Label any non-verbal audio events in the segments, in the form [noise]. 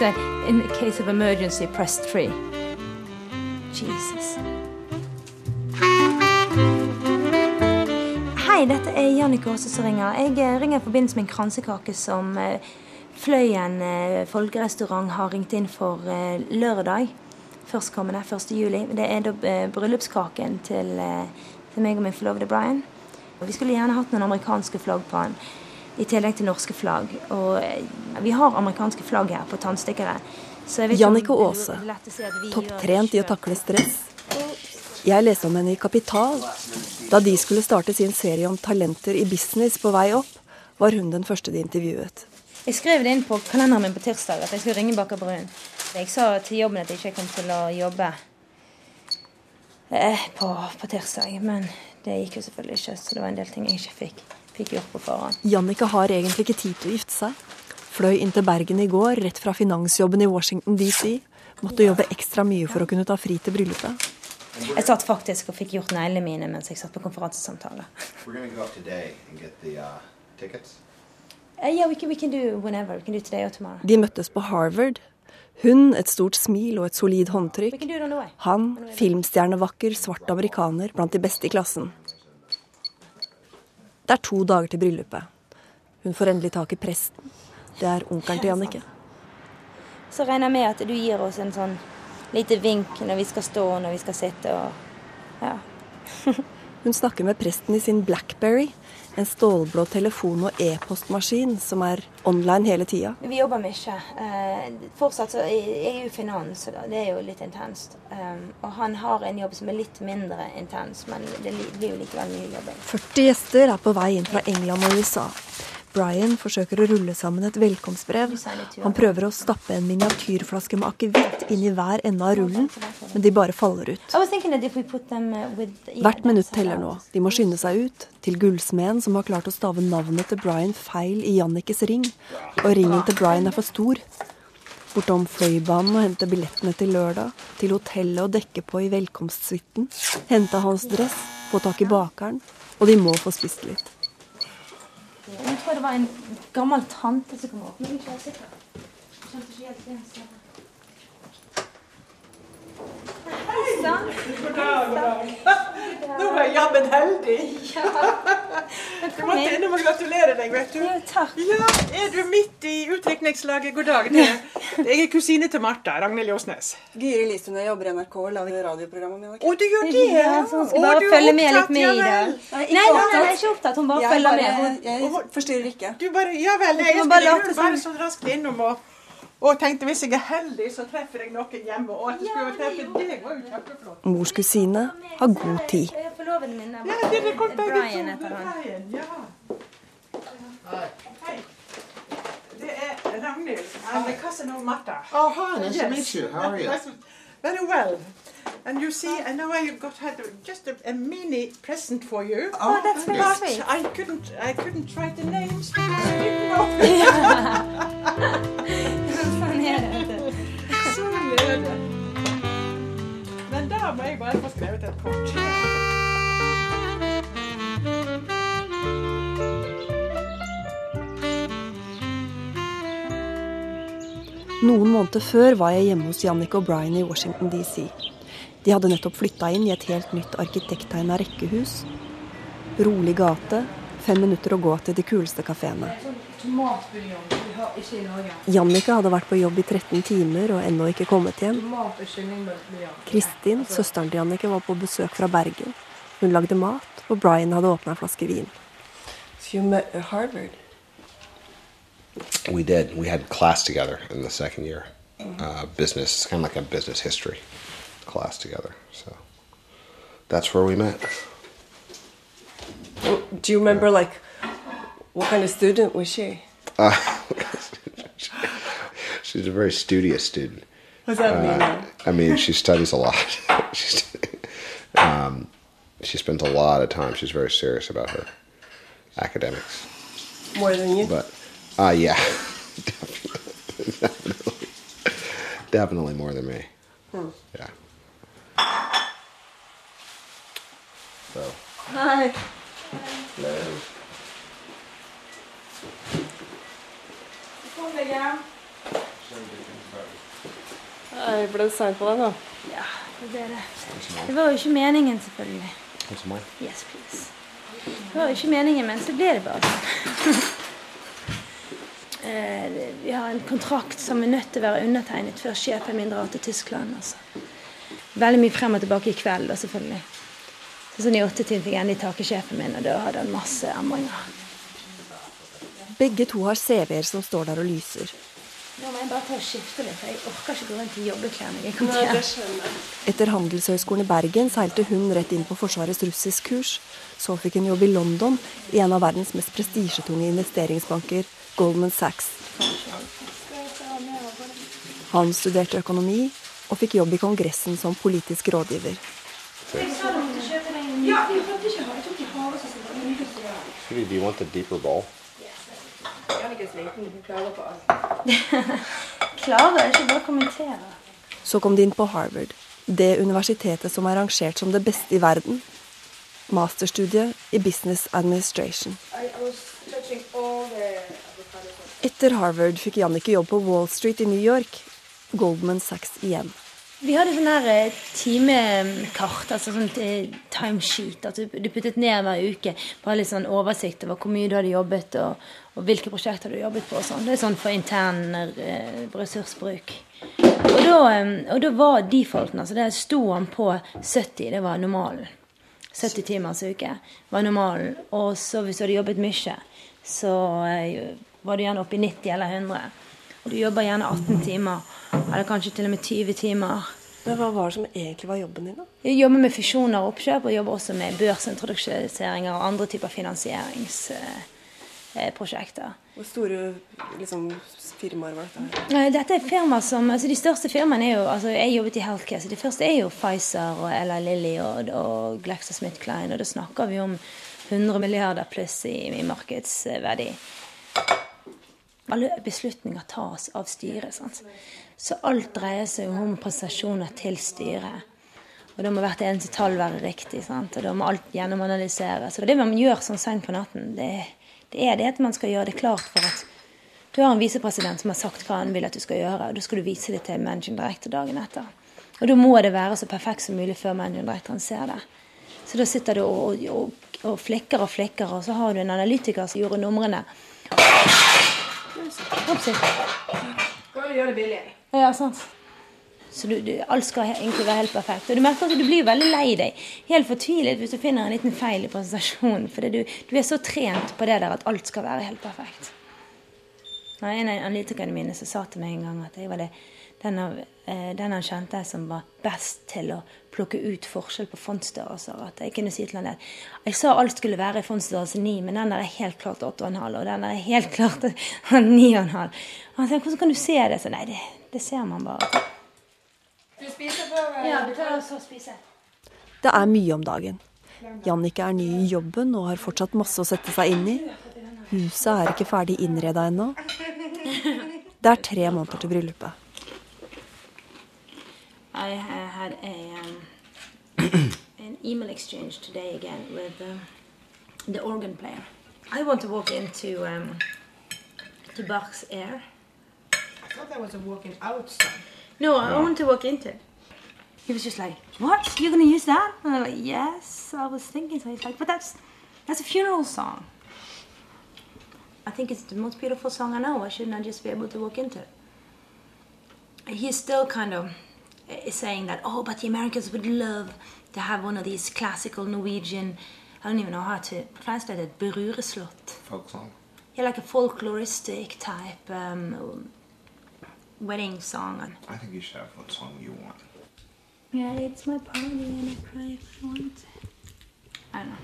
said, in the case of emergency, press three. Jesus. Hei, dette er Jannicke Aase som ringer. Jeg eh, ringer i forbindelse med en kransekake som eh, Fløyen eh, folkerestaurant har ringt inn for lørdag. Førstkommende 1. juli. Det er da bryllupskaken til, til meg og min forlovede Brian. Vi skulle gjerne hatt noen amerikanske flagg på den, i tillegg til norske flagg. Og eh, vi har amerikanske flagg her på tannstikkere. Jannicke Aase, topptrent i å takle stress. Jeg leste om henne i Kapital. Da de skulle starte sin serie om talenter i business på vei opp, var hun den første de intervjuet. Jeg skrev det inn på kalenderen min på tirsdag at jeg skulle ringe Baker Brun. Jeg sa til jobben at jeg ikke kom til å jobbe eh, på, på tirsdag, men det gikk jo selvfølgelig ikke, så det var en del ting jeg ikke fikk, fikk gjort på forhånd. Jannicke har egentlig ikke tid til å gifte seg. Fløy inn til Bergen i går, rett fra finansjobben i Washington DC. Måtte jobbe ekstra mye for å kunne ta fri til bryllupet. Jeg satt faktisk og fikk gjort neglene mine mens jeg satt på konferansesamtale. Uh. Yeah, we can, we can do whenever. We can do today or tomorrow. De møttes på Harvard. Hun et stort smil og et solid håndtrykk. Han filmstjernevakker, svart amerikaner blant de beste i klassen. Det er to dager til bryllupet. Hun får endelig tak i presten. Det er onkelen til Jannicke. Så regner jeg med at du gir oss en sånn lite vink når vi skal stå og når vi skal sitte og Ja. [laughs] Hun snakker med presten i sin Blackberry, en stålblå telefon- og e-postmaskin som er online hele tida. Vi jobber mye. Eh, fortsatt så er jo finans, så det er jo litt intenst. Um, og han har en jobb som er litt mindre intens, men det blir jo likevel mye jobbing. 40 gjester er på vei inn fra England og USA. Brian forsøker å rulle sammen et velkomstbrev. Han prøver å stappe en miniatyrflaske med akevitt inn i hver ende av rullen, men de bare faller ut. Uh, Hvert minutt teller nå. De må skynde seg ut. Til gullsmeden som har klart å stave navnet til Brian feil i Jannikes ring. Og ringen til Brian er for stor. Bortom Fløibanen og hente billettene til lørdag. Til hotellet å dekke på i velkomstsuiten. Hente hans dress. Få tak i bakeren. Og de må få spist litt. Jeg tror det var en gammel tante som kom opp, men ikke helt sikker. Skjønte ikke helt God dag. Hei sann! Nå var jeg jammen heldig. Du Jeg måtte innom og gratulere deg, vet du. Ja, takk. Ja, Er du midt i utdrikningslaget? God dag. Det er- Jeg er kusine til Martha, Ragnhild Ljåsnes. Gyri Listun, jeg jobber i NRK og lager med henne. Å, du gjør det? Ja, så hun skal Å, bare du følge med litt opptatt, med i det. Nei, Nei, ikke nei, nei, jeg er ikke opptatt. Hun bare følger med. jeg forstyrrer ikke. Du bare, ja vel, jeg skulle bare bare så raskt innom og, og tenkte hvis jeg er heldig, så treffer jeg noen hjemme. Og at jeg skulle treffe deg, var jo kjempeflott. Mors kusine har god tid. Forloveden min er Ja, det er godt begge Brian heter han. Ja. Hei. Det er Ragnhild. The cousin of Martha. Oh, hi. Nice to Yes. meet you. How are you? Very well. And you see, I know I got had just a, a mini present for you. Oh, that's very But sweet. I couldn't, I couldn't write the names [laughs] [laughs] da bare få skrevet et kort. Noen måneder før var jeg hjemme hos Jannicke og Brian i Washington DC. De hadde nettopp flytta inn i et helt nytt arkitekttegna rekkehus. Rolig gate, fem minutter å gå til de kuleste kafeene. Tomatbuljong vi har ikke i Norge. Jannicke hadde vært på jobb i 13 timer og ennå ikke kommet hjem. Kristin, søsteren til Jannicke, var på besøk fra Bergen. Hun lagde mat, og Brian hadde åpna en flaske vin. So Harvard. We did. We had class together in the second year. Uh, business, kind of like a business history class together. So that's where we met. Do you remember like what kind of student was she? Uh, [laughs] she's a very studious student. What does that mean? Uh, I mean, she studies a lot. [laughs] She's, um, she spends a lot of time. She's very serious about her academics. More than you? But, uh, yeah, [laughs] definitely, definitely more than me. Yeah. So, Hi. Kom deg hjem. Jeg ble seint på deg da. Ja, det er det. Det var jo ikke meningen, selvfølgelig. Hos meg? Yes, please. Det var jo ikke meningen, men så ble det bare sånn. [laughs] Eh, Vi har en kontrakt som er nødt til å være undertegnet før sjefen min drar til Tyskland. Altså. Veldig mye frem og tilbake i kveld, da, selvfølgelig. Så sånn I åttetiden fikk jeg endelig tak i sjefen min, og da hadde han masse endringer. Begge to har CV-er som står der og lyser. Nå må jeg bare ta og skifte litt, for jeg orker ikke gå rundt i jobbeklær når jeg kommer hjem. skjønner jeg. Etter Handelshøyskolen i Bergen seilte hun rett inn på Forsvarets russiskkurs. Så fikk hun jobb i London, i en av verdens mest prestisjetunge investeringsbanker, Goldman Sachs. Han studerte økonomi og fikk jobb i Kongressen som politisk rådgiver. Judy, do you want the deeper bowl? Jannicke er sliten. Hun klager på alt. [laughs] Klarer ikke bare å kommentere. Så kom de inn på Harvard, det universitetet som er rangert som det beste i verden. Masterstudiet i business administration. Etter Harvard fikk Jannicke jobb på Wall Street i New York. Goldman Sachs igjen. Vi hadde sånn her eh, timekart, altså sånn eh, timesheet. At du, puttet ned hver uke. på litt sånn oversikt over hvor mye du hadde jobbet, og, og hvilke prosjekter du hadde jobbet på. sånn. Det er sånn for intern eh, ressursbruk. Og da, og da var defaulten, altså der sto han på 70, det var normalen. 70 timers uke var normalen. Og så hvis du hadde jobbet mye, så var du gjerne oppe i 90 eller 100. Og du jobber gjerne 18 timer, eller kanskje til og med 20 timer. Men hva var det som egentlig var jobben din, da? Jeg jobber med fusjoner og oppkjøp, og jobber også med børsintroduseringer og andre typer finansieringsprosjekter. Hvor store liksom, firmaer var dette? Dette er firmaer som, altså De største firmaene er jo altså Jeg jobbet i healthcare, så de første er jo Pfizer og Ella Lilly og, og GlaxoSmithKline. Og da snakker vi om 100 milliarder pluss i, i markedsverdi. Alle beslutninger tas av styret. Sant? Så alt dreier seg jo om prestasjoner til styret. Og da må hvert eneste tall være riktig. Sant? Og da må alt gjennomanalyseres. Og det man gjør sånn seint på natten, det, det er det at man skal gjøre det klart for at du har en visepresident som har sagt hva han vil at du skal gjøre, og da skal du vise det til managing director dagen etter. Og da må det være så perfekt som mulig før managing directoren ser det. Så da sitter du og, og, og flikker og flikker, og så har du en analytiker som gjorde numrene. Opsi. Bare gjør det billig. Ja, sant. Så du, du, alt skal egentlig være helt perfekt. Og du merker at du blir veldig lei deg. Helt fortvilet hvis du finner en liten feil i presentasjonen. For du, du er så trent på det der at alt skal være helt perfekt. Det en av analytikerne mine sa til meg en gang at jeg var det, den, han eh, den han kjente som var best til å plukke ut forskjell på fondsstørrelser. At jeg kunne si til han at jeg sa alt skulle være i fondsstørrelse 9, men den der er helt klart 8,5, og den der er helt [laughs] klart 9,5. Han sa hvordan kan du se det? Så nei, det, det ser man bare. Du spiser før Ja, du tar også og spiser. Det er mye om dagen. Jannicke er ny i jobben og har fortsatt masse å sette seg inn i. Huset er ikke ferdig innreda ennå. Det er tre måneder til bryllupet. I ha- had a um, [clears throat] an email exchange today again with um, the organ player. I want to walk into um, to Bach's air. I thought that was a walking outside. No, I want to walk into it. He was just like, "What? You're gonna use that?" And I'm like, "Yes, I was thinking." So he's like, "But that's that's a funeral song." I think it's the most beautiful song I know. Why shouldn't I just be able to walk into it? He's still kind of uh, saying that, "Oh, but the Americans would love to have one of these classical Norwegian." I don't even know how to translate it. Berureslott. Folk song. Yeah, like a folkloristic type um, wedding song. I think you should have what song you want. yeah, it's my party and I cry if I want. I don't know.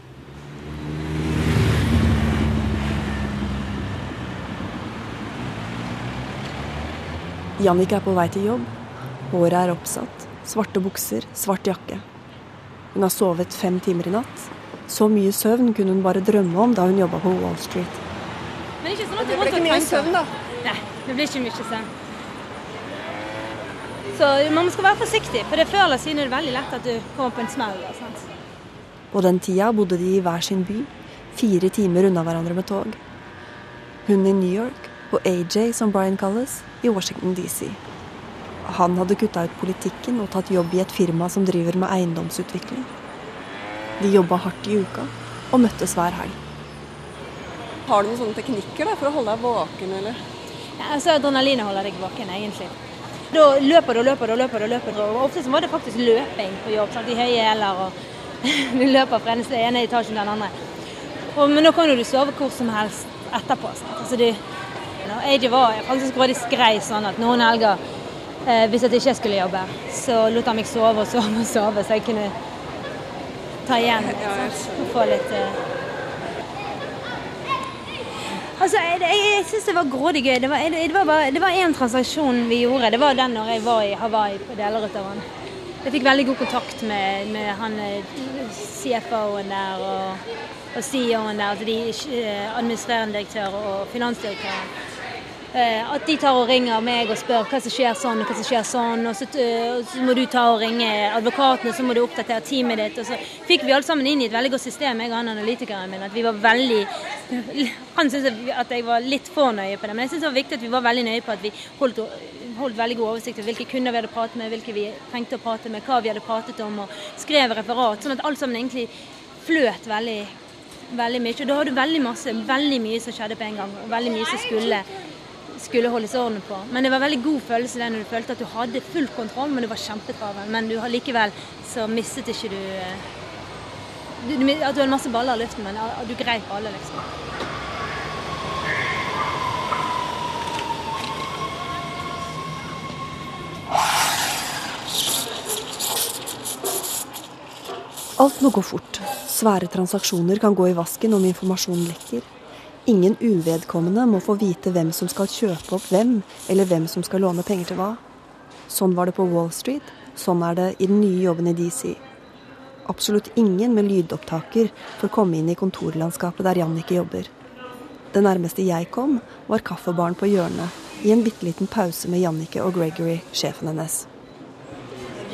Jannicke er på vei til jobb. Håret er oppsatt. Svarte bukser, svart jakke. Hun har sovet fem timer i natt. Så mye søvn kunne hun bare drømme om da hun jobba på Wall Street. Men ikke sånn at Det ble ikke mye søvn, da. Nei, det blir ikke mye søvn. Så man skal være forsiktig, for det før eller siden er det veldig lett at du kommer på en smell. På den tida bodde de i hver sin by, fire timer unna hverandre med tog. Hun i New York og AJ, som Brian kalles, i Washington DC. Han hadde kutta ut politikken og tatt jobb i et firma som driver med eiendomsutvikling. De jobba hardt i uka og møttes hver helg. Har du noen sånne teknikker da, for å holde deg våken, eller? Ja, altså Adrenalinet holder deg våken, egentlig. Da løper du og løper du og løper. du og løper. Og ofte så var det faktisk løping på jobb. Sant? I høye hæler og [laughs] du løper fra den ene etasjen til den andre. Og, men nå kan du sove hvor som helst etterpå. Sant? Altså, du, jeg var faktisk grådig skrei sånn at noen helger, hvis jeg ikke skulle jobbe, så lot han meg sove og sove og sove, så jeg kunne ta igjen. Og få litt eh, Altså, Jeg, jeg, jeg syns det var grådig gøy. Det var, det, var bare, det var én transaksjon vi gjorde. Det var den når jeg var i Hawaii på Delerødteren. Jeg fikk veldig god kontakt med, med han eh, CFO-en der og, og CEO-en der. Altså de eh, administrerende direktør og finansdirektøren. Eh, at de tar og ringer meg og spør hva som skjer sånn og hva som skjer sånn. Og så, og så, må du ta og ringe advokatene, så må du oppdatere teamet ditt. Og så fikk vi alle sammen inn i et veldig godt system, jeg og han analytikeren min. At vi var veldig Han syntes at jeg var litt for nøye på det, men jeg syns det var viktig at vi var veldig nøye på at vi holdt, holdt veldig god oversikt over hvilke kunder vi hadde pratet med, hvilke vi trengte å prate med, hva vi hadde pratet om, og skrev referat. Sånn at alt sammen egentlig fløt veldig veldig mye. Og da hadde du veldig masse, veldig mye som skjedde på en gang, og veldig mye som skulle skulle holdes orden på. Men det var veldig god følelse det når du følte at du hadde full kontroll, men du var kjempetravel. Men du likevel så mistet ikke du, du, du At du hadde masse baller i luften, men du greip alle, liksom. Alt må gå fort. Svære transaksjoner kan gå i vasken om informasjonen lekker. Ingen uvedkommende må få vite hvem som skal kjøpe opp hvem, eller hvem som skal låne penger til hva. Sånn var det på Wall Street, sånn er det i den nye jobben i DC. Absolutt ingen med lydopptaker får komme inn i kontorlandskapet der Jannicke jobber. Det nærmeste jeg kom, var kaffebaren på hjørnet, i en bitte liten pause med Jannicke og Gregory, sjefen hennes.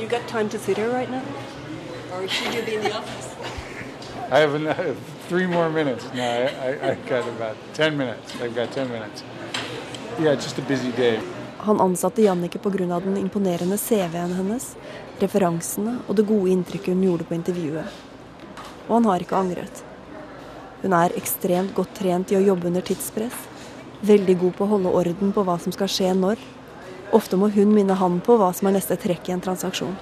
You got time to sit here right now? Or should you be in the office? I have another three more minutes. No, I, I, I got about 10 minutes. I've got 10 minutes. Yeah, just a busy day. Han ansatte Jannicke pga. den imponerende CV-en hennes, referansene og det gode inntrykket hun gjorde på intervjuet. Og han har ikke angret. Hun er ekstremt godt trent i å jobbe under tidspress. Veldig god på å holde orden på hva som skal skje når. Ofte må hun minne han på hva som er neste trekk i en transaksjon.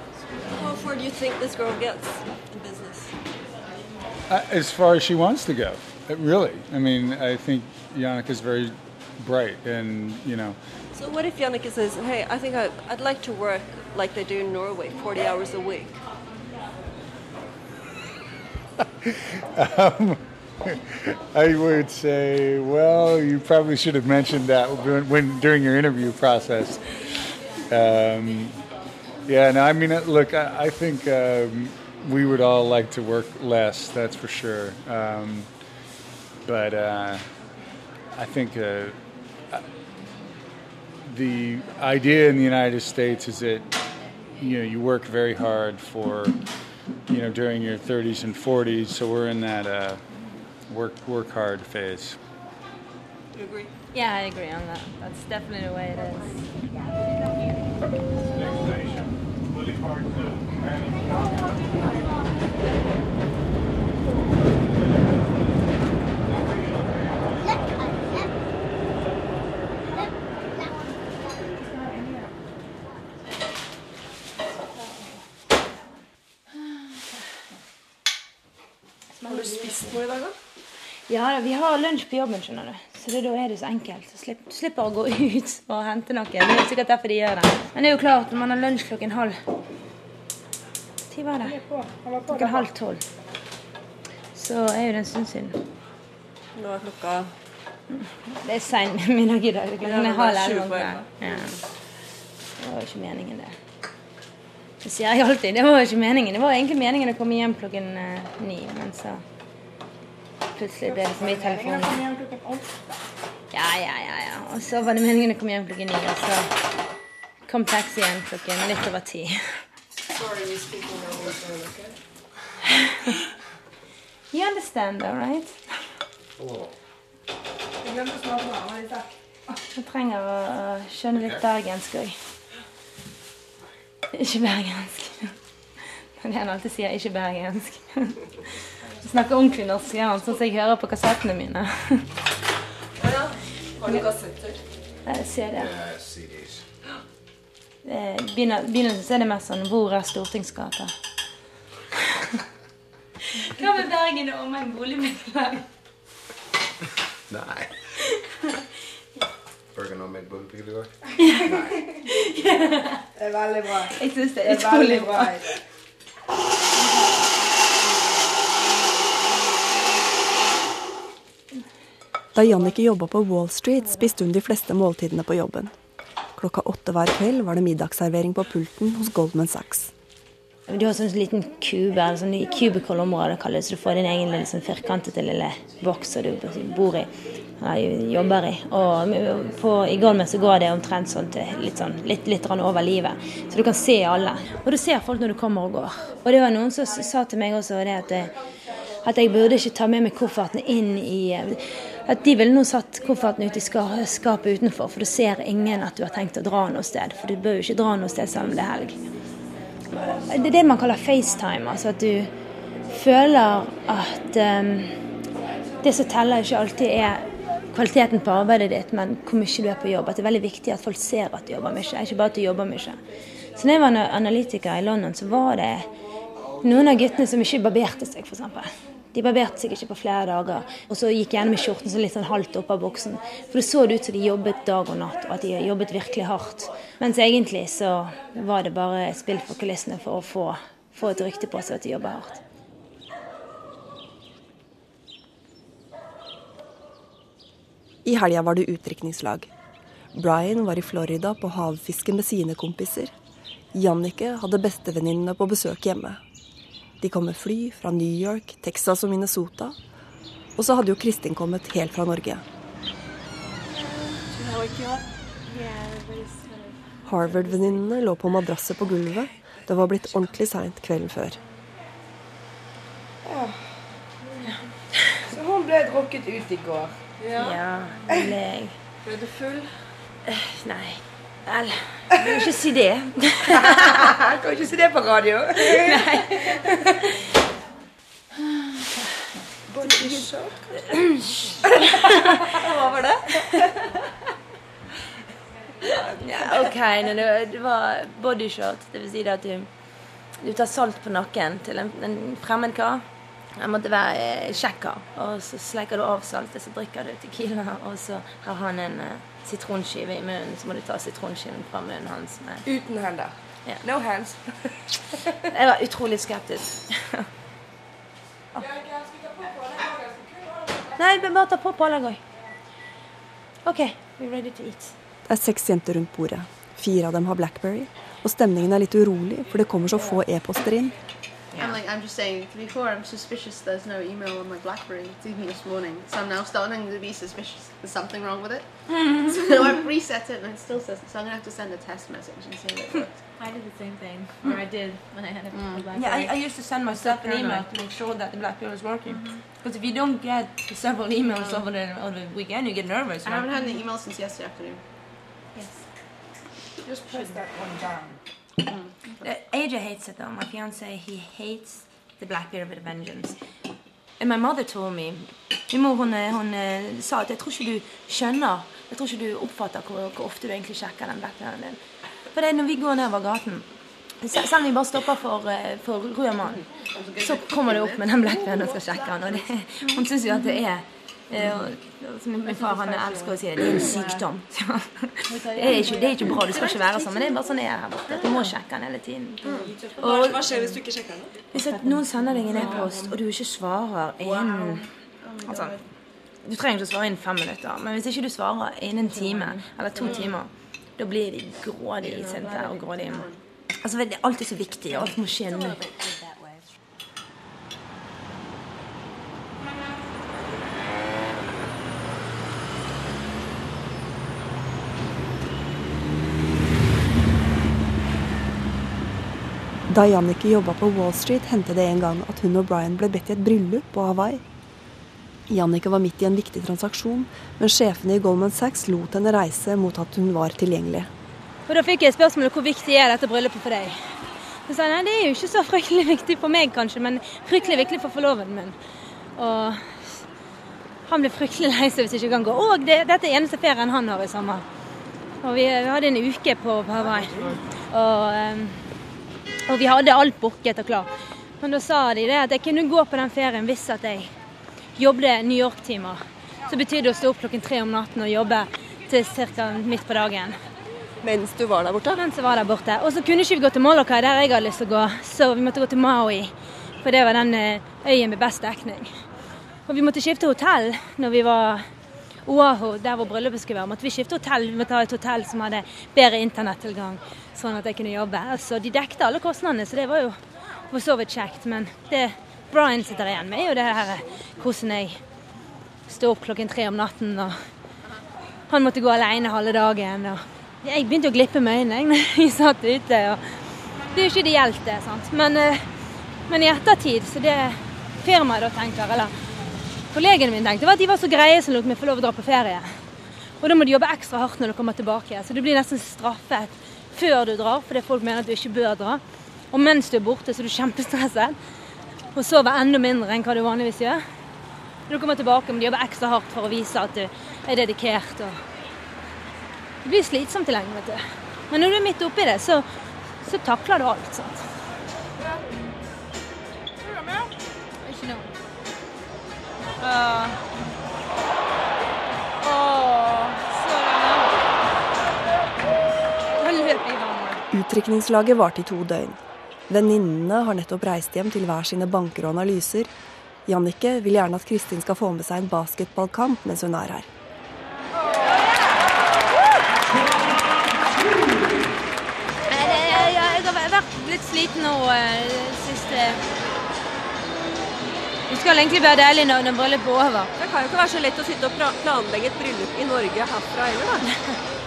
How far do you think this girl gets as far as she wants to go, uh, really. I mean, I think Yannick is very bright, and you know, So what if Jannike says, hey, I think I, I'd like to work like they do in Norway, 40 hours a week? [laughs] I would say, well, you probably should have mentioned that when, when during your interview process. Um, yeah, no, I mean, uh, look, I, I think um, we would all like to work less, that's for sure. Um, but uh, I think uh, the idea in the United States is that you know you work very hard for you know during your 30s and 40s. So we're in that uh, work work hard phase. You agree? Yeah, I agree on that. That's definitely the way it is. Har Ja, vi har lunsj på jobben, skjønner du. Så det, da er det så enkelt. Så slipp, du slipper å gå ut [laughs] og hente noe. Det er sikkert derfor de gjør det. Men det er jo klart, når man har lunsj klokken halv Når var det? Klokken halv tolv. Så er jo det en stund siden. Nå er klokka Det er sein middag i dag. Klokken er halv elleve. Ja. Det var jo ikke meningen, det. Det sier jeg alltid. Det var jo ikke meningen. Det var egentlig meningen å komme hjem klokken eh, ni, men så plutselig ble det så mye telefoner. Ja, ja, ja, ja. Og så var det meningen å komme hjem klokken ni, og så kom taxien klokken litt over ti. [laughs] You understand, all right? Jeg trenger å skjønne litt bergensk òg. Ikke bergensk. [laughs] Men Det han alltid sier, ikke bergensk. [laughs] Snakker ordentlig norsk, ja, sånn som jeg hører på kassettene mine. Har du kassetter? Jeg ser det. CDs. Begynner- Begynnelsen så er det mest sånn Hvor er Stortingsgata? Hva med Bergen og omegn boligmiddelag? Nei. Bergen og omegn boligmiddelag? Nei. [laughs] Det er veldig bra. Jeg syns det Det er veldig utrolig bra. Da Jannicke jobba på Wall Street, spiste hun de fleste måltidene på jobben. Klokka åtte hver kveld var det middagsservering på pulten hos Goldman Sachs. Du har sånn liten kube, eller sånn cubicle-område, kalles du får din egen lille sånn firkantete lille boks som du bor i. eller jobber i. Og på, i Goldman så går det omtrent sånn til litt, sånn, litt, litt over livet. Så du kan se alle. Og du ser folk når du kommer og går. Og det var noen som sa til meg også det at, det, at jeg burde ikke ta med meg kofferten inn i At de ville nå satt kofferten ut i skapet utenfor, for da ser ingen at du har tenkt å dra noe sted. For du bør jo ikke dra noe sted selv om det er helg. Det er det man kaller FaceTime. Altså at du føler at um, det som teller ikke alltid er kvaliteten på arbeidet ditt, men hvor mye du er på jobb. At det er veldig viktig at folk ser at du jobber mye, ikke bare at du jobber mye. Så når jeg var analytiker i London, så var det noen av guttene som ikke barberte seg, f.eks. De barberte seg ikke på flere dager. Og så gikk jeg gjennom i skjorten så litt sånn halvt opp av buksen. For det så det ut som de jobbet dag og natt, og at de jobbet virkelig hardt. Mens egentlig så var det bare et spill for kulissene for å få, få et rykte på seg at de jobber hardt. I helga var det utdrikningslag. Brian var i Florida på havfiske med sine kompiser. Jannicke hadde bestevenninnene på besøk hjemme. De kom med fly fra New York, Texas og Minnesota. Og så hadde jo Kristin kommet helt fra Norge. Harvard-venninnene lå på madrasset på gulvet. Det var blitt ordentlig seint kvelden før. Så hun ble drukket ut i går. Ja, det ble jeg. Ble du full? Nei. Vel, jeg vil ikke si det. Jeg [laughs] kan ikke si det på radio. Nei. Hva var det? Ja, ok, det var bodyshot. Det vil si det at du, du tar salt på nakken til en, en fremmed kar. Jeg måtte være eh, kjekk kar. Og så sleiker du av saltet, så drikker du Tequila, og så har han en eh, sitronskive i munnen. Så må du ta sitronskiven fra munnen hans. Med. Uten hender. Ja. No hands. [laughs] Jeg var utrolig skeptisk. Nei, bare ta på pålegg òg. OK, we're ready to eat. Det er seks jenter rundt bordet. Fire av dem har Blackberry. Og stemningen er litt urolig, for det kommer så få e-poster inn. I'm like, I'm just saying, before I'm suspicious there's no email on my Blackberry. It's even this morning. So I'm now starting to be suspicious. There's something wrong with it. [laughs] so I've reset it and it still says So I'm going to have to send a test message and see if it [laughs] works. I did the same thing, hmm. or I did when I had a mm. Yeah, I, I used to send myself an email to make sure that the BlackBerry was working. Mm-hmm. Because if you don't get several emails hmm. over the, over the weekend, you get nervous. I haven't had an email since yesterday afternoon. Yes. Just press that one down. Uh, AJ hates it though. My fiance, he hates the BlackBerry with a vengeance. And my mother told me Min mor hun, eh, hun eh, sa at jeg tror ikke du skjønner Jeg tror ikke du oppfatter hvor, hvor ofte du egentlig sjekker den blackbearden din. For det er når vi går nedover gaten Selv om vi bare stopper for, eh, for rød mann, så kommer det opp med den blackbearden og skal sjekke den. Og det, hun syns jo at det er som min, far han elsker å si det. Det er en sykdom. [laughs] Det er ikke, det er ikke bra. Det skal ikke være sånn. Men det er bare sånn jeg er her borte. Du må sjekke den hele tiden. Og, hva skjer hvis du ikke sjekker den? Hvis at noen sender deg en e-post, og du ikke svarer innen altså, Du trenger ikke å svare innen fem minutter, men hvis ikke du svarer innen en time eller to timer, da blir de grådig sinte og grådig Altså, det er alltid så viktig, og alt må skje nå. Da Jannicke jobba på Wall Street, hendte det en gang at hun og Brian ble bedt i et bryllup på Hawaii. Jannicke var midt i en viktig transaksjon, men sjefene i Goldman Sachs lot henne reise mot at hun var tilgjengelig. Og da fikk jeg spørsmålet hvor viktig er dette bryllupet for deg. Så sa jeg nei, det er jo ikke så fryktelig viktig for meg kanskje, men fryktelig viktig for forloveden min. Og han ble fryktelig lei seg hvis ikke kan gå. Og det, dette er eneste ferien han har i sommer. Og vi, vi hadde en uke på, Hawaii. Og, ehm, og vi hadde alt booket og klart. Men da sa de det at jeg kunne gå på den ferien hvis at jeg jobbet New York-timer. Så betydde det å stå opp klokken tre om natten og jobbe til ca. midt på dagen. Mens du var der borte? Mens jeg var der borte. Og så kunne ikke vi gå til Molokai, der jeg hadde lyst til å gå, så vi måtte gå til Maui. For det var den eh, øyen med best dekning. Og vi måtte skifte hotell når vi var Oahu, der hvor bryllupet skulle være. Måtte vi skifte hotell, vi måtte ha et hotell som hadde bedre internettilgang, sånn at jeg kunne jobbe. Altså, De dekte alle kostnadene, så det var jo for så vidt kjekt. Men det Brian sitter igjen med, er jo det her hvordan jeg står opp klokken tre om natten, og han måtte gå alene halve dagen. og Jeg begynte å glippe med øynene [laughs] når jeg satt ute. og Det er jo ikke ideelt, det. sant? Men, eh, men i ettertid, så det firmaet da tenker, eller kollegene mine tenkte, var at de var så greie som lot meg få lov å dra på ferie. Og da må de jobbe ekstra hardt når de kommer tilbake. Så du blir nesten straffet før du drar, fordi folk mener at du ikke bør dra. Og mens du er borte, så er du kjempestresset. Og sover enda mindre enn hva du vanligvis gjør. Når du kommer tilbake, må du jobbe ekstra hardt for å vise at du er dedikert. Og det blir slitsomt i lengden, vet du. Men når du er midt oppi det, så, så takler du alt. sant? Ikke nå. Uh. Vannet. Utdrikningslaget varte i to døgn. Venninnene har nettopp reist hjem til hver sine banker og analyser. Jannicke vil gjerne at Kristin skal få med seg en basketballkamp mens hun er her. Jeg, jeg har vært litt sliten nå eh, siste Det skal egentlig være deilig når, når bryllupet er over. Det kan jo ikke være så lett å sitte og planlegge et bryllup i Norge herfra heller, da. [laughs]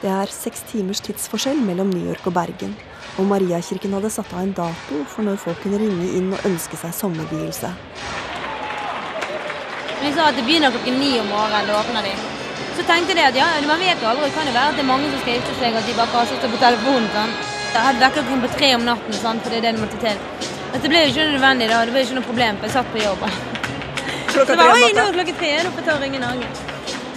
Det er seks timers tidsforskjell mellom New York og Bergen. Og Mariakirken hadde satt av en dato for når folk kunne ringe inn og ønske seg sommervielse. De sa at det begynner klokken ni om morgenen. Da åpner de. Så tenkte jeg at ja, man vet jo aldri. Det kan jo være at det er mange som skal gifte seg, at de bare kaster seg på telefonen. sånn. Jeg hadde vekkerklokken på tre om natten, sånn, for det er det det måtte til. Men det ble jo ikke nødvendig, da. Det ble jo ikke noe problem, for jeg satt på jobb. Klokka Så tre om Oi, nå natta. er klokken tre, nå får jeg ta og ringe Norge.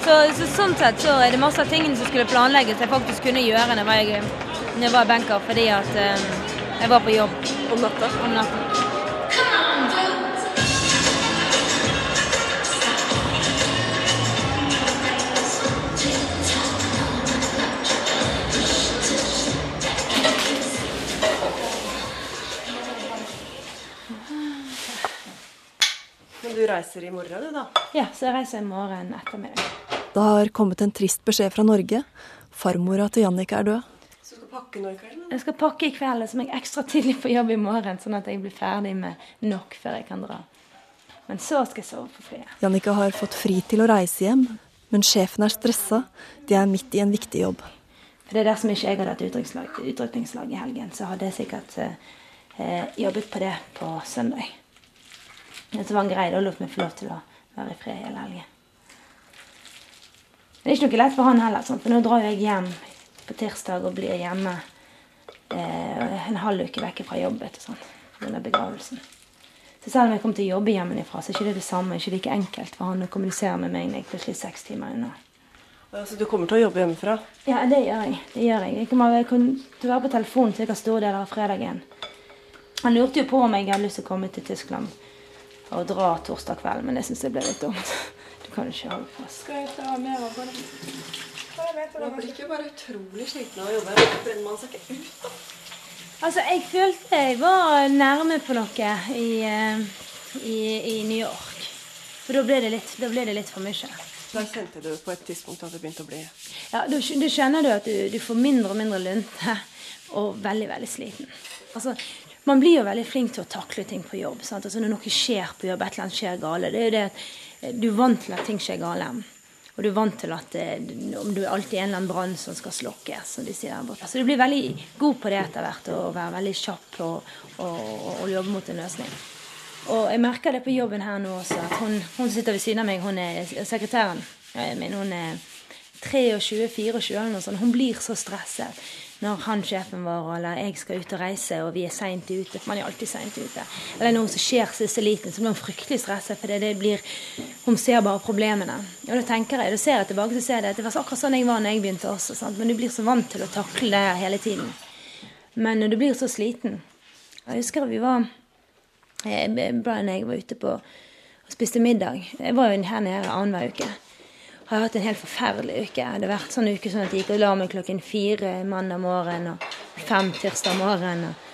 Så, så sånn sett så er det masse av tingene som skulle planlegges jeg faktisk kunne gjøre når jeg, var- når jeg var banker, fordi at eh, jeg var på jobb. Om natta? Om natten. Men du reiser i morgen, du, da? Ja, så jeg reiser i morgen ettermiddag. Det har kommet en trist beskjed fra Norge. Farmora til Jannicke er død. Så du skal pakke nå i kveld? Jeg skal pakke i kveld, så må jeg ekstra tidlig på jobb i morgen, sånn at jeg blir ferdig med nok før jeg kan dra. Men så skal jeg sove på flyet. Jannicke har fått fri til å reise hjem, men sjefen er stressa. De er midt i en viktig jobb. For det er dersom ikke jeg hadde hatt utrykningslag, utrykningslag i helgen, så hadde jeg sikkert eh, eh, jobbet på det på søndag. Men så var han grei og lot meg få lov til å være i fred hele helgen. Men det er ikke noe lett for han heller, Sant? for nå drar jeg hjem på tirsdag og blir hjemme eh, en halv uke vekk fra jobb pga. begravelsen. Så selv om jeg kommer til å jobbe hjemmefra, så er ikke det det samme. ikke like enkelt for han å kommunisere med meg når jeg plutselig er seks timer unna. Så du kommer til å jobbe hjemmefra? Ja, det gjør jeg. Det gjør jeg. Jeg kommer til å være på telefon sikkert store deler av fredagen. Han lurte jo på om jeg hadde lyst til å komme til Tyskland og dra torsdag kveld, men det syns jeg ble litt dumt. Du kan ikke holde fast. Skal jeg ta mer av det? Man blir ikke bare utrolig sliten av å jobbe. Hvorfor brenner man seg ikke ut, da? Altså, jeg følte jeg var nærme på noe i, eh, i, i New York. For da ble det litt, da ble det litt for mye. Da kjente du på et tidspunkt at det begynte å bli Ja, Da skj- skjønner du at du, du får mindre og mindre lunte og veldig, veldig sliten. Altså, man blir jo veldig flink til å takle ting på jobb. Sant? Altså, når noe skjer på jobb, et eller annet skjer gale, det er jo det at du er vant til at ting skjer gale. Og du er vant til at eh, om du er alltid en eller annen brann som skal slokkes. som de sier der borte. Så du blir veldig god på det etter hvert, å være veldig kjapp og, og, og jobbe mot en løsning. Og jeg merker det på jobben her nå også, at hun, hun sitter ved siden av meg, hun er sekretæren eh, min. Hun er 23-24 eller noe sånt. Hun blir så stresset når han sjefen vår eller jeg skal ut og reise og vi er seint ute. For man er alltid seint ute. Eller noe som skjer siste liten, så blir hun fryktelig stresset. For det blir, hun ser bare problemene. Og da tenker jeg, da ser jeg tilbake så ser jeg at det var akkurat sånn jeg var når jeg begynte også. Sant? Men du blir så vant til å takle det hele tiden. Men du blir så sliten Jeg husker vi var eh, Brian og jeg var ute på og spiste middag. Jeg var jo her nede annenhver uke har hatt en helt forferdelig uke. Det har vært sånn uke sånn at jeg gikk og la meg klokken fire mandag morgen og fem tirsdag morgen. Og,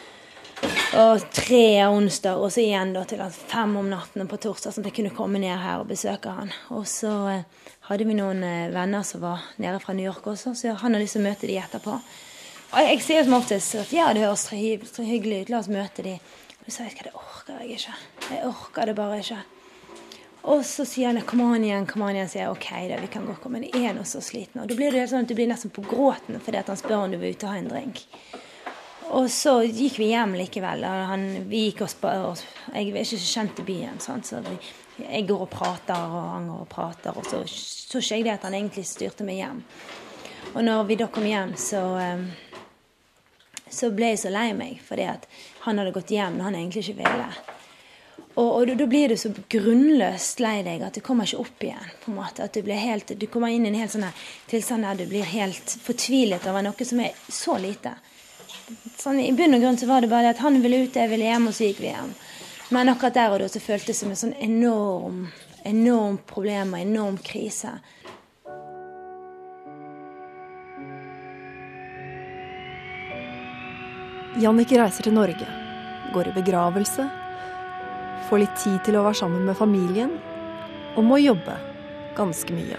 og tre onsdag, og så igjen da til fem om natten på torsdag, sånn at jeg kunne komme ned her og besøke han. Og så eh, hadde vi noen eh, venner som var nede fra New York også, så han har lyst til å møte de etterpå. Og jeg sier som oftest at ja, det høres så hyggelig ut, la oss møte de. Men så jeg det orker jeg ikke. Jeg orker det bare ikke. Og så sier han 'kom an igjen', kom an igjen. sier jeg OK, da, vi kan gå komme. Men er nå så sliten. Og da blir det sånn at du blir nesten på gråten fordi han spør om du vil ut og ha en drink. Og så gikk vi hjem likevel. Han, vi gikk oss og spør, Jeg er ikke så kjent i byen. sånn, Så vi, jeg går og prater, og han går og prater. Og så så ikke jeg det at han egentlig styrte meg hjem. Og når vi da kom hjem, så um, så ble jeg så lei meg fordi at han hadde gått hjem når han egentlig ikke ville. Og, og da blir du så grunnløst lei deg at du kommer ikke opp igjen. på en måte, at Du helt, du kommer inn i en helt sånn tilstand der du blir helt fortvilet over noe som er så lite. Sånn, I bunn og grunn så var det bare det at han ville ut, jeg ville hjem, og så gikk vi hjem. Men akkurat der og da så føltes det som en sånn enorm, enorm problem og enorm krise. Jannicke reiser til Norge, går i begravelse få litt tid til å være sammen med familien, og må jobbe ganske mye.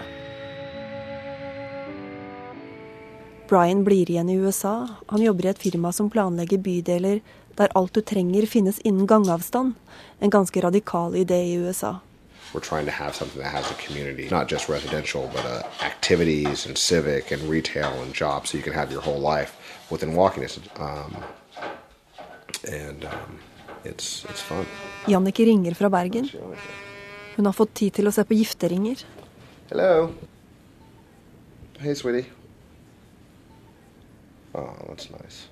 Brian blir igjen i USA. Han jobber i et firma som planlegger bydeler der alt du trenger finnes innen gangavstand. En ganske radikal idé i USA. We're trying to have something that has a community, not just residential, but uh, activities and civic and retail and jobs, so you can have your whole life within walking distance. Um, and um, It's, it's. Jannicke ringer fra Bergen. Hun har fått tid til å se på gifteringer. Hello. Hey, sweetie. Oh, that's nice.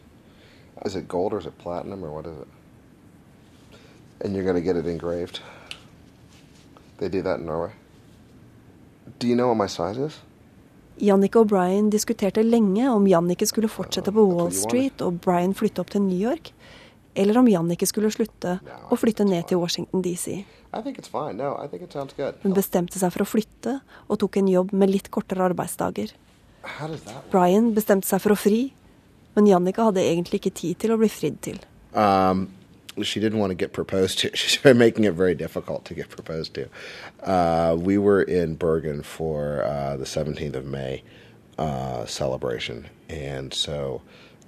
Is it gold or is it platinum or what is it? And you're gonna get it engraved? They do that in Norway? Do you know what my size is? Jannicke og Brian diskuterte lenge om Jannicke skulle fortsette på Wall Street og Brian flytte opp til New York eller om Jannicke skulle slutte og flytte ned til Washington DC. Hun bestemte seg for å flytte, og tok en jobb med litt kortere arbeidsdager. Brian bestemte seg for å fri, men Jannicke hadde egentlig ikke tid til å bli fridd til. Um, she didn't want to get proposed to. [laughs] She's been making it very difficult to get proposed to. Uh, we were in Bergen for uh, the 17th of May uh, celebration, and so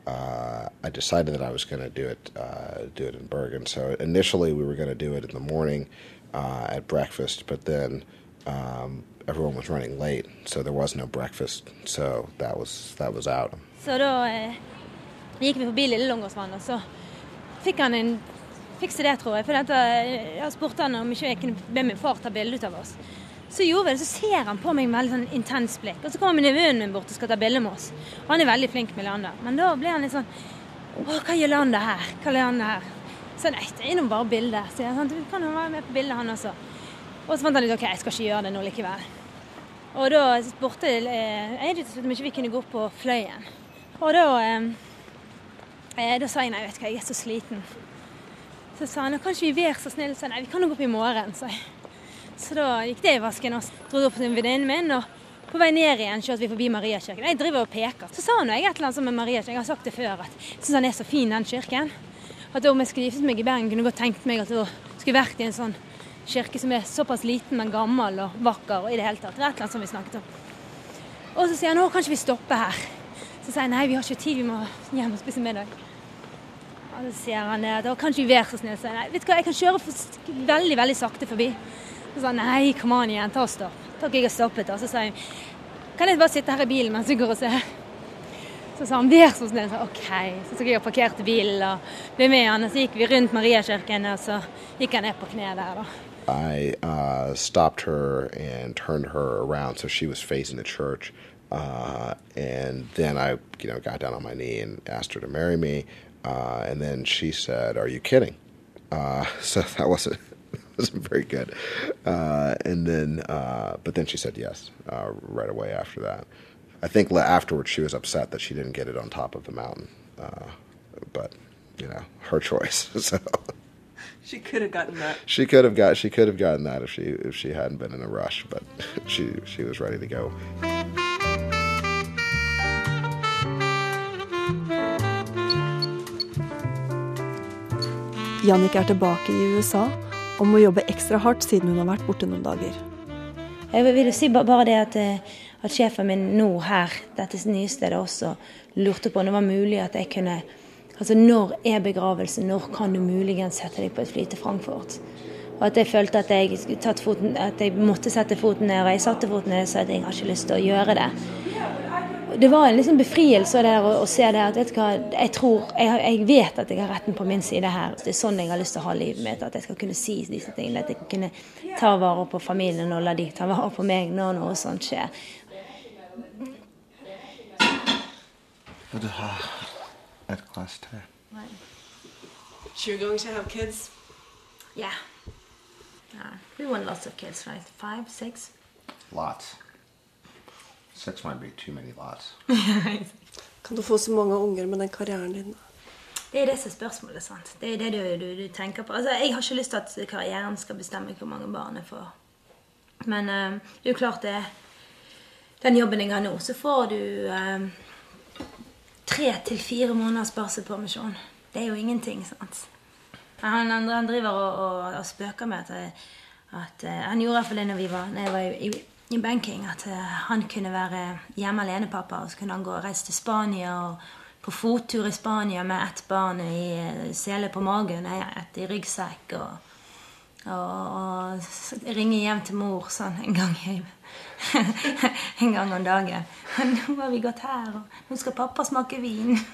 uh, I decided that I was going to do it uh, do it in Bergen. So initially we were going to do it in the morning uh, at breakfast, but then um, everyone was running late, so there was no breakfast. So that was that was out. Så da eh, gikk vi forbi Lille Långåsvann, og så fikk han en fikse det, tror jeg. For dette, eh, jeg spurte han om ikke jeg be min far ta bilde av oss. Så gjorde vi det, så ser han på meg med veldig sånn intens blikk. Og så kommer nevøen min bort og skal ta bilde med oss. Og han er veldig flink med Leander. Men da ble han litt sånn Å, hva gjør Leander her? Hva gjør Leander her? Så nei, det er nå bare bilde. Så jeg sånn, du kan jo være med på bildet, han også. Og så fant han ut OK, jeg skal ikke gjøre det nå likevel. Og da spurte eh, jeg til slutt om ikke vi kunne gå opp på Fløyen. Og da, eh, eh, da sa jeg nei, vet du hva, jeg er så sliten. Så sa han kan ikke vi være så snille? Så nei, vi kan jo gå opp i morgen, sa jeg. Så da gikk det i vasken og dro opp til venninnen min. og på vei ned igjen kjørte vi forbi Mariakirken. Jeg driver og peker. Så sa han et eller annet som med Mariakirken. Jeg har sagt det før, at jeg syns han er så fin, den kirken. At om jeg skulle giftet meg i Bergen, kunne jeg godt tenkt meg at jeg skulle vært i en sånn kirke som er såpass liten, men gammel og vakker og i det hele tatt. Det er et eller annet som vi snakket om. Og så sier han nå kan ikke vi stoppe her. Så sier jeg nei, vi har ikke tid, vi må hjem og spise middag. Og så sier han det, da kan ikke vi være så snill. Så jeg, nei, vet du hva, jeg kan kjøre veldig, veldig sakte forbi. Stoppet. Og så sa kan jeg bare sitte her i bilen mens du går og ser? Så sa han vær så snill. OK. Så tok jeg og parkerte bilen og ble med han. Og så gikk vi rundt Mariakirken, og så gikk han ned på kne der, da. I uh, stopped her and turned her around so she was facing the church. Uh, and then I, you know, got down on my knee and asked her to marry me. Uh, and then she said, "Are you kidding?" Uh, [laughs] so that wasn't wasn't very good. Uh, and then, uh, but then she said yes uh, right away after that. I think afterwards she was upset that she didn't get it on top of the mountain. Uh, but you know, her choice. [laughs] so She could have gotten that. she could have got she could have gotten that if she if she hadn't been in a rush. But [laughs] she she was ready to go. Jannicke er tilbake i USA og må jobbe ekstra hardt siden hun har vært borte noen dager. Jeg vil si bare det at, eh, at sjefen min nå her, dette nye stedet også, lurte på om det var mulig at jeg kunne Altså når er begravelsen, når kan du muligens sette deg på et fly til Frankfurt? Og at jeg følte at jeg, foten, at jeg måtte sette foten ned, og jeg satte foten ned og sa jeg har ikke lyst til å gjøre det. Det var en liksom befrielse der å, å se det at vet du hva, jeg tror, jeg, jeg vet at jeg har retten på min side her. Det er sånn jeg har lyst til å ha livet mitt. At jeg skal kunne si disse tingene. At jeg skal kunne ta vare på familien og la de ta vare på meg når noe sånt skjer. At class today. You're going to have kids? Yeah. Yeah. We want lots of kids, right? Five, six? Lots. Six might be too many lots. [laughs] Kan du få så mange unger med den karrieren din? Det er det som er spørsmålet. sant? Det er det du, du, du tenker på. Altså, Jeg har ikke lyst til at karrieren skal bestemme hvor mange barn jeg får. Men eh, det er jo klart det Den jobben jeg har nå, så får du eh, tre til fire måneders barselpermisjon. Det er jo ingenting, sant? Han, han, driver og, og, og spøker med at, at eh, Han gjorde iallfall det når, vi var, når jeg var i, i, banking, at eh, han kunne være hjemme alene-pappa, og så kunne han gå og reise til Spania og på fottur i Spania med ett barn i eh, sele på magen, ett i ryggsekk. og og, og ringe hjem til mor sånn en gang, hjem [laughs] en gang om dagen. 'Nå har vi gått her, og nå skal pappa smake vin.' [laughs]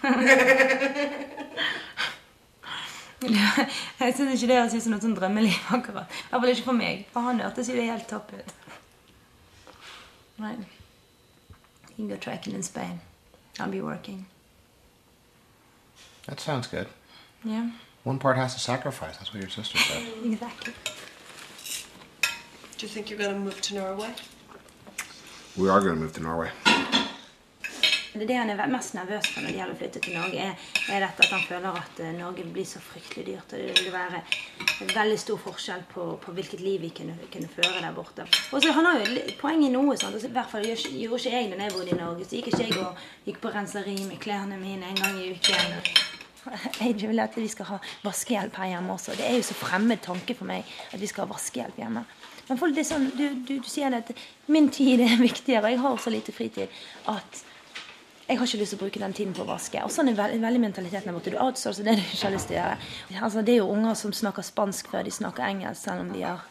Jeg syns ikke det høres ut som noe sånn drømmeliv. akkurat. I hvert fall ikke for meg. For han hørtes jo helt topp ut. Right. You can go trekking in Spain. I'll be working. That sounds good. Yeah, One part has to sacrifice. That's what your sister said. [laughs] exactly. Do you think you're going to move to Norway? We are going to move to Norway. Det det han er mest nervøs for når det gjelder å flytte til Norge, er, er dette at han føler at eh, Norge blir så fryktelig dyrt. Og det vil være en veldig stor forskjell på, på hvilket liv vi kunne, kunne føre der borte. Og så Han har jo poeng i noe. sant? Altså, I hvert fall gjorde ikke jeg da jeg bodde i Norge. Så gikk ikke jeg og gikk på renseri med klærne mine en gang i uken. [laughs] Jeg vil at vi skal ha vaskehjelp her hjemme også. Det er jo så fremmed tanke for meg at vi skal ha vaskehjelp hjemme. Men folk, sånn, du, du, du sier at min tid er [laughs] viktigere, og jeg har så lite fritid at jeg har ikke lyst til å bruke den tiden på å vaske. Og sånn er veldig, veldig mentaliteten der borte. Du outsourcer det du ikke har lyst til å gjøre. Altså, det er jo unger som snakker spansk før de snakker engelsk, selv om de har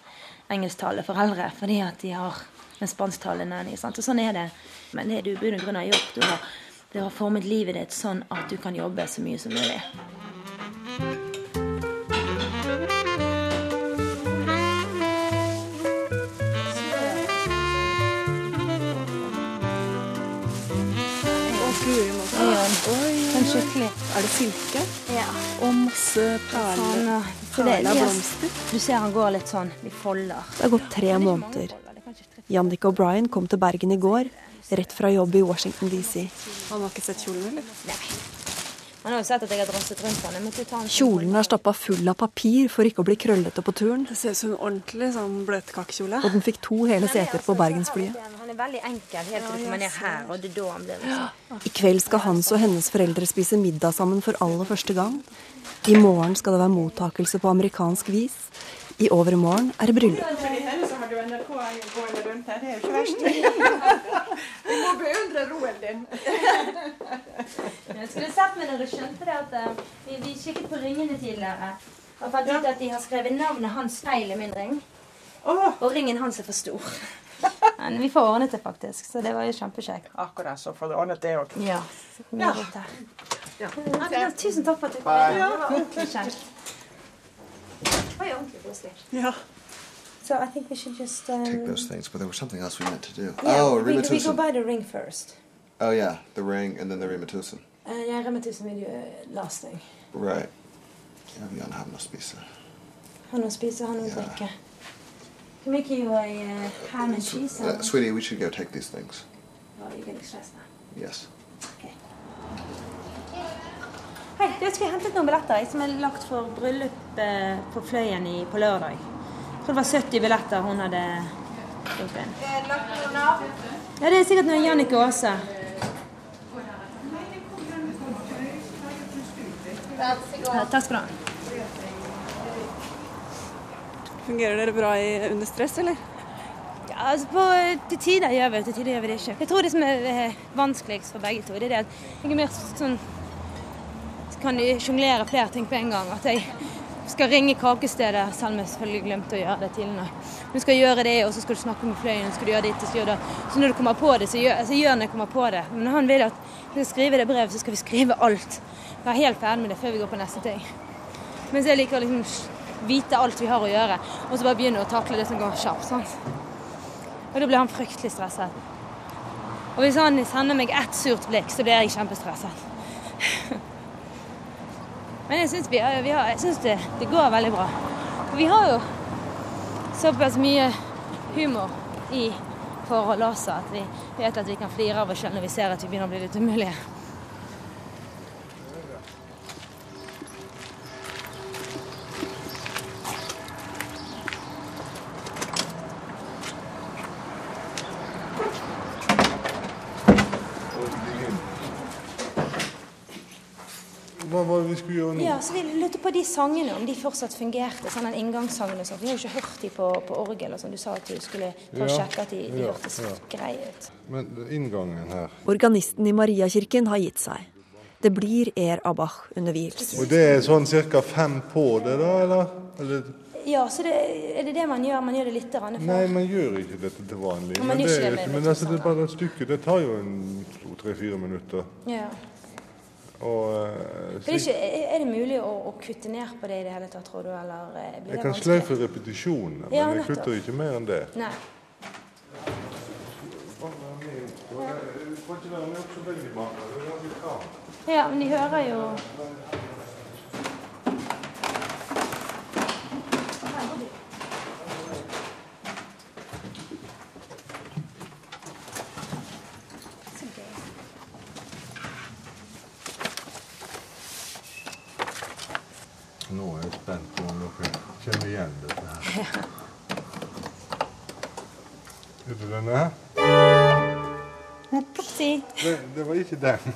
engelsktalende foreldre, fordi at de har en spansktalende nanny. Sant? Og sånn er det. Men det du i bunn og grunn har gjort, du har, du har formet livet ditt sånn at du kan jobbe så mye som mulig. Ja. Oi, Sånn skikkelig. Er det silke? Ja. Og masse perler. Sånn, blomster. Du ser han går litt sånn i folder. Det har gått tre måneder. Jannik og Brian kom til Bergen i går, rett fra jobb i Washington DC. Han har ikke sett kjolen, eller? Nei. Han har jo sett at jeg har drosset rundt en Kjolen er stappa full av papir for ikke å bli krøllete på turen. Det ser ut som en ordentlig sånn bløtkakekjole. Og den fikk to hele seter på bergensflyet. Er veldig enkel helt til du kommer ned her, og det er da han blir liksom I kveld skal hans og hennes foreldre spise middag sammen for aller første gang. I morgen skal det være mottakelse på amerikansk vis. I overmorgen er det bryllup. Vi [laughs] må beundre roen din. Jeg skulle sett meg når du skjønte det at eh, vi, vi kikket på ringene tidligere. Og fant ut at de har skrevet navnet hans feil i min ring. Og ringen hans er for stor. Men vi får ordnet det faktisk, så det var jo kjempekjekt. Akkurat så får du ordnet det òg. Ja. Ja. Ja, tusen takk for at du kom. Det var ordentlig kjekt. Det var jo ordentlig koselig. Ja. So I think we should just um, take those things. But there was something else we meant to do. Yeah, oh, we, we go buy the ring first. Oh yeah, the ring and then the Rima Tusen. Uh, yeah, Rema 1000 will do uh, last thing. Right. Ja, vil gjerne ha noe å spise. Ha noe å spise, ha noe å drikke. Can make you a uh, ham and cheese. Uh, sweetie, we should go take these things. Oh, you're getting stressed now. Yes. Hei, du, jeg skulle hentet noen billetter jeg, som er lagt for bryllup eh, på Fløyen i, på lørdag. Jeg tror det var 70 billetter hun hadde gjort inn. Ja, det er sikkert noe Jannicke Aase. Ja, takk skal du ha. Fungerer dere bra i, under stress, eller? Ja, altså på, Til tider gjør vi det, til tider gjør vi det ikke. Jeg tror det som er vanskeligst for begge to, det er det at jeg er mer sånn kan sjonglere flere ting på en gang. At jeg skal ringe kakestedet, selv om jeg selvfølgelig glemte å gjøre det tidligere. Du skal gjøre det, og så skal du snakke med fløyen, skal du gjøre ditt, og så gjør det. Så når du kommer på det, så gjør, altså, gjør når jeg kommer på det. Men når han vil at vi skal skrive det brevet, så skal vi skrive alt. Være helt ferdig med det før vi går på neste ting. Mens jeg liker å liksom vite alt vi har å gjøre, og så bare begynne å takle det som går kjapt. Sånn. Og da blir han fryktelig stresset. Og hvis han sender meg ett surt blikk, så blir jeg kjempestresset. [laughs] Men jeg syns, det, det, går veldig bra. For vi har jo såpass mye humor i forholdet også at vi vet at vi kan flire av oss selv når vi ser at vi begynner å bli litt umulige. Gjøre nå? Ja, så Vi lurte på de sangene, om de fortsatt fungerte. sånn den inngangssangene og sånn. Vi har jo ikke hørt de på, på orgel. og sånn. Du sa at du skulle ta og sjekke at de, de ja, hørtes ja. greie ut. Men inngangen her Organisten i Mariakirken har gitt seg. Det blir Er Abach-undervielse. Og det er sånn ca. fem på det, da? eller? eller? Ja, så det, er det det man gjør? Man gjør det litt for? Nei, man gjør ikke dette til vanlig. Men Men, det, det men altså, det er bare et stykke. Det tar jo en to, tre, fire minutter. Ja. Og eh, det er, ikke, er det mulig å, å kutte ned på det i det hele tatt, tror du? Eller eh, blir jeg det kan vanskelig? sløyfe repetisjonene, men Ja, jeg kutter ikke mer enn det. Nei. Ja, men de hører jo Nå er jeg spent på om dere dette her. Er det denne? Opsi. Det, det var ikke. Den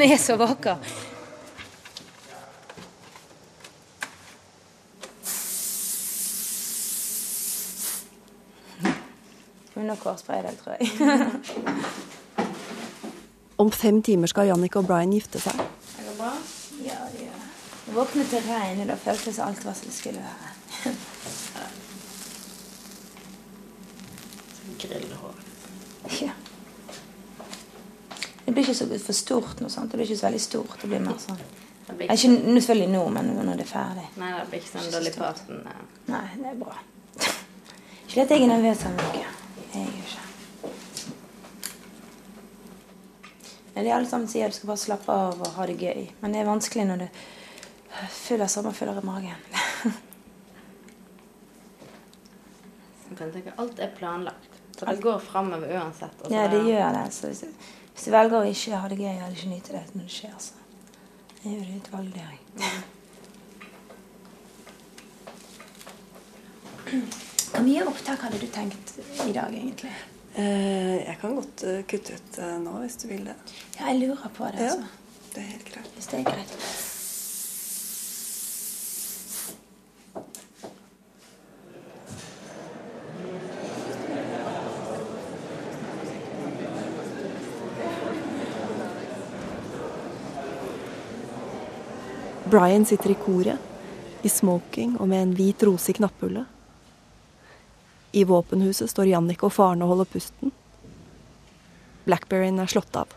jeg er så vakker. Hun har kårspray i dag, tror jeg. Om fem timer skal Jannicke og Brian gifte seg. Det går bra? Ja, det gjør det. Jeg våknet til regn, og da føltes alt hva som skulle være. Grillhår. Ja. Det blir ikke så for stort noe sånt. Det blir ikke så veldig stort. Det blir mer sånn blir Ikke selvfølgelig nå, men når det er ferdig. Nei, det blir ikke sånn Dolly Parton. Nei, det er bra. [laughs] Ikke at jeg er nervøs av noe. Jeg er jo ikke. De alle sammen sier at du skal bare slappe av og ha det gøy. Men det er vanskelig når du fyller sommerfugler i magen. [laughs] Alt er planlagt. Så det går framover uansett. Ja, det gjør det. Så hvis, hvis du velger å ikke ha det gøy eller ikke nyte det når det skjer, så er jo det et valg, det òg. Hvor mye opptak hadde du tenkt i dag, egentlig? Eh, jeg kan godt uh, kutte ut uh, nå, hvis du vil det. Ja, jeg lurer på det. altså. Ja, altså. det er helt greit. Hvis det er greit. Brian sitter i koret, i smoking og med en hvit rose i knapphullet. I våpenhuset står Jannicke og faren og holder pusten. Blackberryen er slått av.